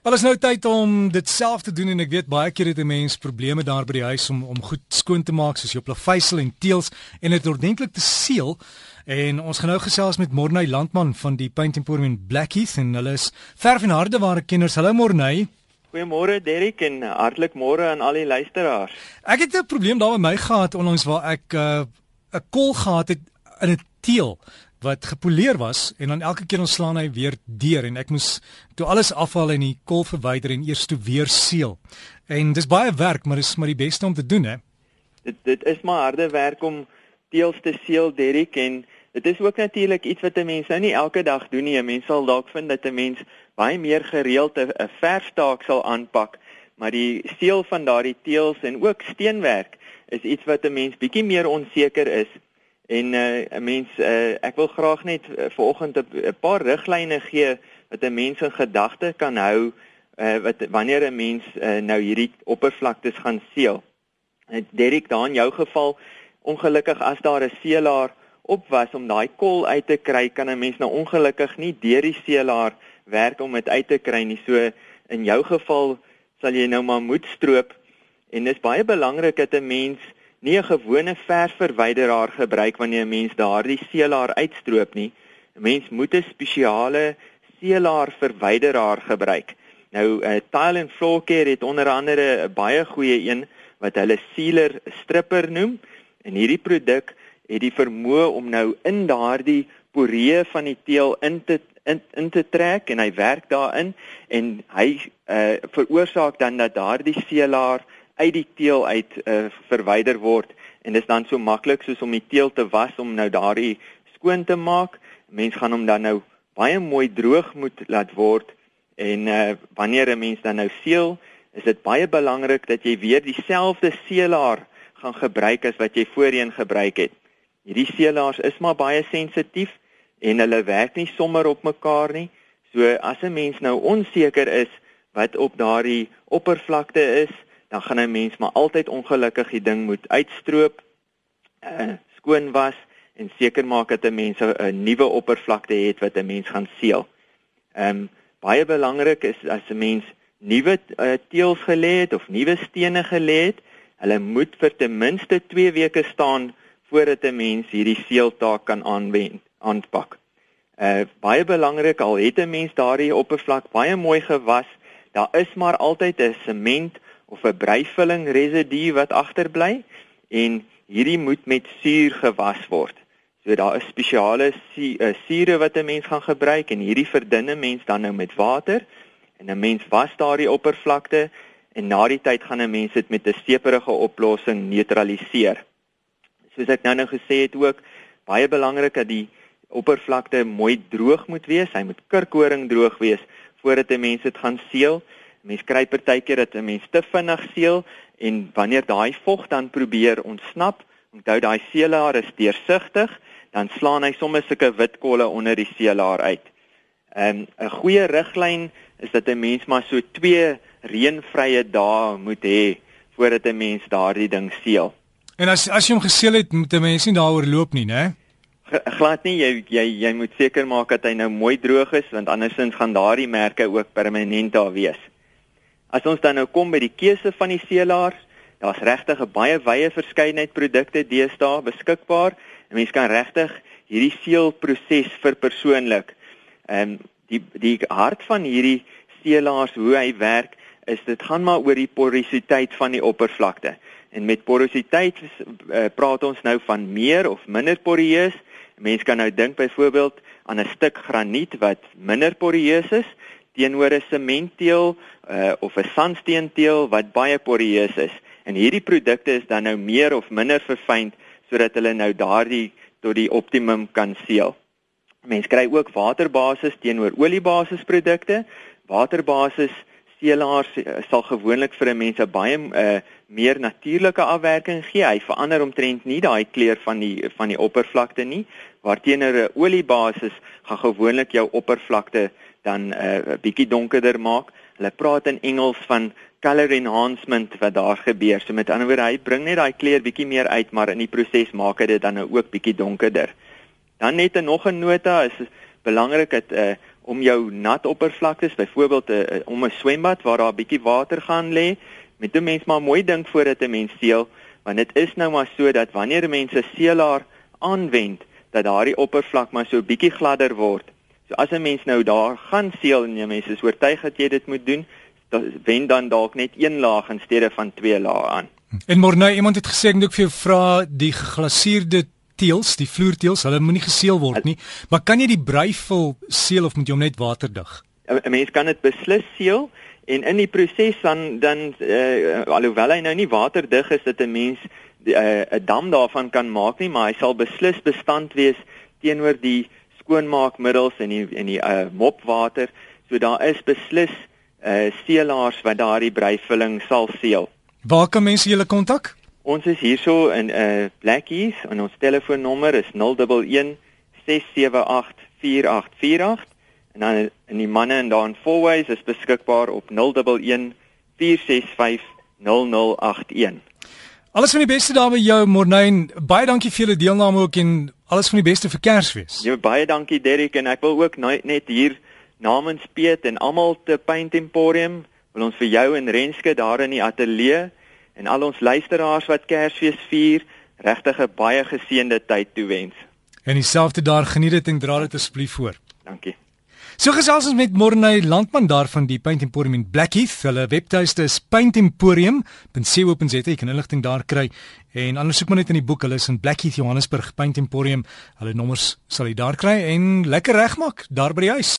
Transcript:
Wel is nou tyd om dit self te doen en ek weet baie keer het 'n mens probleme daar by die huis om om goed skoon te maak soos jou plaveisel en teëls en dit ordentlik te seël. En ons gaan nou gesels met Morney Landman van die Paint Emporium in Blackheath en hulle is verf en harde ware kenners. Hallo Morney. Goeiemôre Derrick en hartlik môre aan al die luisteraars. Ek het 'n probleem daar by my gehad onlangs waar ek 'n uh, 'n kol gehad het in 'n teel wat gepoleer was en dan elke keer ontslaan hy weer deur en ek moes toe alles afhaal en die kol verwyder en eers toe weer seël. En dis baie werk, maar dis maar die beste om te doen hè. Dit dit is maar harde werk om teels te seël, Derrick en dit is ook natuurlik iets wat 'n mens nou nie elke dag doen nie. 'n Mens sal dalk vind dat 'n mens baie meer gereeld 'n verfstaak sal aanpak, maar die seël van daardie teels en ook steenwerk is iets wat 'n mens bietjie meer onseker is En uh 'n mens uh ek wil graag net uh, vanoggend 'n paar riglyne gee wat 'n mens in gedagte kan hou uh wat wanneer 'n mens uh, nou hierdie oppervlaktes gaan seël. En Derek, daar in jou geval, ongelukkig as daar 'n seelaar op was om daai kol uit te kry, kan 'n mens nou ongelukkig nie deur die seelaar werk om dit uit te kry nie. So in jou geval sal jy nou maar moet stroop en dit is baie belangrik dat 'n mens nie 'n gewone verfverwyderaar gebruik wanneer 'n mens daardie seelaar uitstroop nie. 'n Mens moet 'n spesiale seelaar verwyderaar gebruik. Nou uh, Tile and Floor Care het onder andere 'n baie goeie een wat hulle sealer stripper noem en hierdie produk het die vermoë om nou in daardie poree van die teel in te in, in te trek en hy werk daarin en hy uh, veroorsaak dan dat daardie seelaar uit die teel uit uh, verwyder word en dit is dan so maklik soos om die teel te was om nou daardie skoon te maak. Mens gaan hom dan nou baie mooi droog moet laat word en uh, wanneer 'n mens dan nou seël, is dit baie belangrik dat jy weer dieselfde seelaar gaan gebruik as wat jy voorheen gebruik het. Hierdie seelaars is maar baie sensitief en hulle werk nie sommer op mekaar nie. So as 'n mens nou onseker is wat op daardie oppervlakte is, dan gaan 'n mens maar altyd ongelukkig die ding moet uitstroop, uh, skoon was en seker maak dat 'n mens 'n nuwe oppervlakte het wat 'n mens gaan seël. Ehm um, baie belangrik is as 'n mens nuwe uh, teëls gelê het of nuwe stene gelê het, hulle moet vir ten minste 2 weke staan voordat 'n mens hierdie seeltaak kan aanwend aanpak. Uh baie belangrik al het 'n mens daardie oppervlak baie mooi gewas, daar is maar altyd 'n sement of 'n breivulling residue wat agterbly en hierdie moet met suur gewas word. So daar is spesiale eh, sure wat 'n mens gaan gebruik en hierdie verdunne mens dan nou met water en 'n mens was daardie oppervlakte en na die tyd gaan 'n mens dit met 'n seeperige oplossing neutraliseer. Soos ek nou nou gesê het ook baie belangrik dat die oppervlakte mooi droog moet wees. Hy moet kurkhoring droog wees voordat 'n mens dit gaan seël. Mens kry partykeer dat 'n mens te vinnig seël en wanneer daai vog dan probeer ontsnap, onthou daai seelaar is deursigtig, dan slaan hy sommer sulke wit kolle onder die seelaar uit. Ehm, 'n 'n goeie riglyn is dat 'n mens maar so 2 reënvrye dae moet hê voordat 'n mens daardie ding seël. En as as jy hom geseël het, moet 'n mens nie daaroor loop nie, né? glad nie jy jy jy moet seker maak dat hy nou mooi droog is want andersins gaan daardie merke ook permanent daar wees. As ons dan nou kom by die keuse van die seelaars, daar's regtig 'n baie wye verskeidenheid produkte deesdae beskikbaar. 'n Mens kan regtig hierdie seelproses verpersoonlik. Ehm die die hart van hierdie seelaars hoe hy werk is dit gaan maar oor die porositeit van die oppervlakte. En met porositeit uh, praat ons nou van meer of minder poreus. Mense kan nou dink byvoorbeeld aan 'n stuk graniet wat minder poreus is teenoor 'n sementteel uh, of 'n sandsteenteel wat baie poreus is. En hierdie produkte is dan nou meer of minder verfyn sodat hulle nou daardie tot die optimum kan seël. Mense kry ook waterbasis teenoor oliebasis produkte. Waterbasis seelaars uh, sal gewoonlik vir 'n mens 'n baie uh, meer natuurlike afwerking gee. Hy verander omtrent nie daai kleur van die van die oppervlakte nie, waarteenoor 'n oliebasis gaan gewoonlik jou oppervlakte dan 'n uh, bietjie donkerder maak. Hulle praat in Engels van color enhancement wat daar gebeur. So met ander woorde, hy bring net daai kleur bietjie meer uit, maar in die proses maak dit dan nou ook bietjie donkerder. Dan net 'n nog 'n nota is belangrik dat uh, om jou nat oppervlaktes, byvoorbeeld uh, uh, om 'n swembad waar daar 'n bietjie water gaan lê, met 'n mens maar mooi dink voordat 'n mens seël, want dit is nou maar so dat wanneer mense seelaar aanwend, dat daardie oppervlak maar so bietjie gladder word. So as 'n mens nou daar gaan seël en jy mense is oortuig dat jy dit moet doen, dan wen dan dalk net een laag in steede van twee lae aan. En môre nou iemand het gesê ek moet vir jou vra die geglaseerde teels, die vloerteels, hulle moenie geseël word nie, maar kan jy die breivul seël of moet jy hom net waterdig? 'n Mens kan dit beslis seël en in die proses dan dan uh, alhoewel hy nou nie waterdig is dat 'n mens eh, 'n uh, dam daarvan kan maak nie, maar hy sal beslis bestand wees teenoor die skoonmaakmiddels en die en die uh, mopwater. So daar is beslis uh seelaars wat daardie breivulling sal seël. Waar kan mense julle kontak? Ons is hierso in uh Blackies en ons telefoonnommer is 011 678 4848 en dan in die manne en daar in Fourways is beskikbaar op 011 465 0081. Alles van die beste daar by jou Morney. Baie dankie vir julle deelname ook en alles van die beste vir Kersfees. Ja, baie dankie Derrick en ek wil ook net hier namens Piet en almal te Paint Emporium wil ons vir jou en Renske daar in die ateljee en al ons luisteraars wat Kersfees vier regtig 'n baie geseënde tyd toewens. En dieselfde daar geniet dit en dra dit asseblief voor. Dankie. So gesels ons met Morney Landman daar van die Paint Emporium in Blackheath. Hulle webtuiste is paintemporium.co.za. Jy kan inligting daar kry en anders soek maar net in die boek. Hulle is in Blackheath, Johannesburg, Paint Emporium. Hulle nommers sal jy daar kry en lekker regmaak daar by die huis.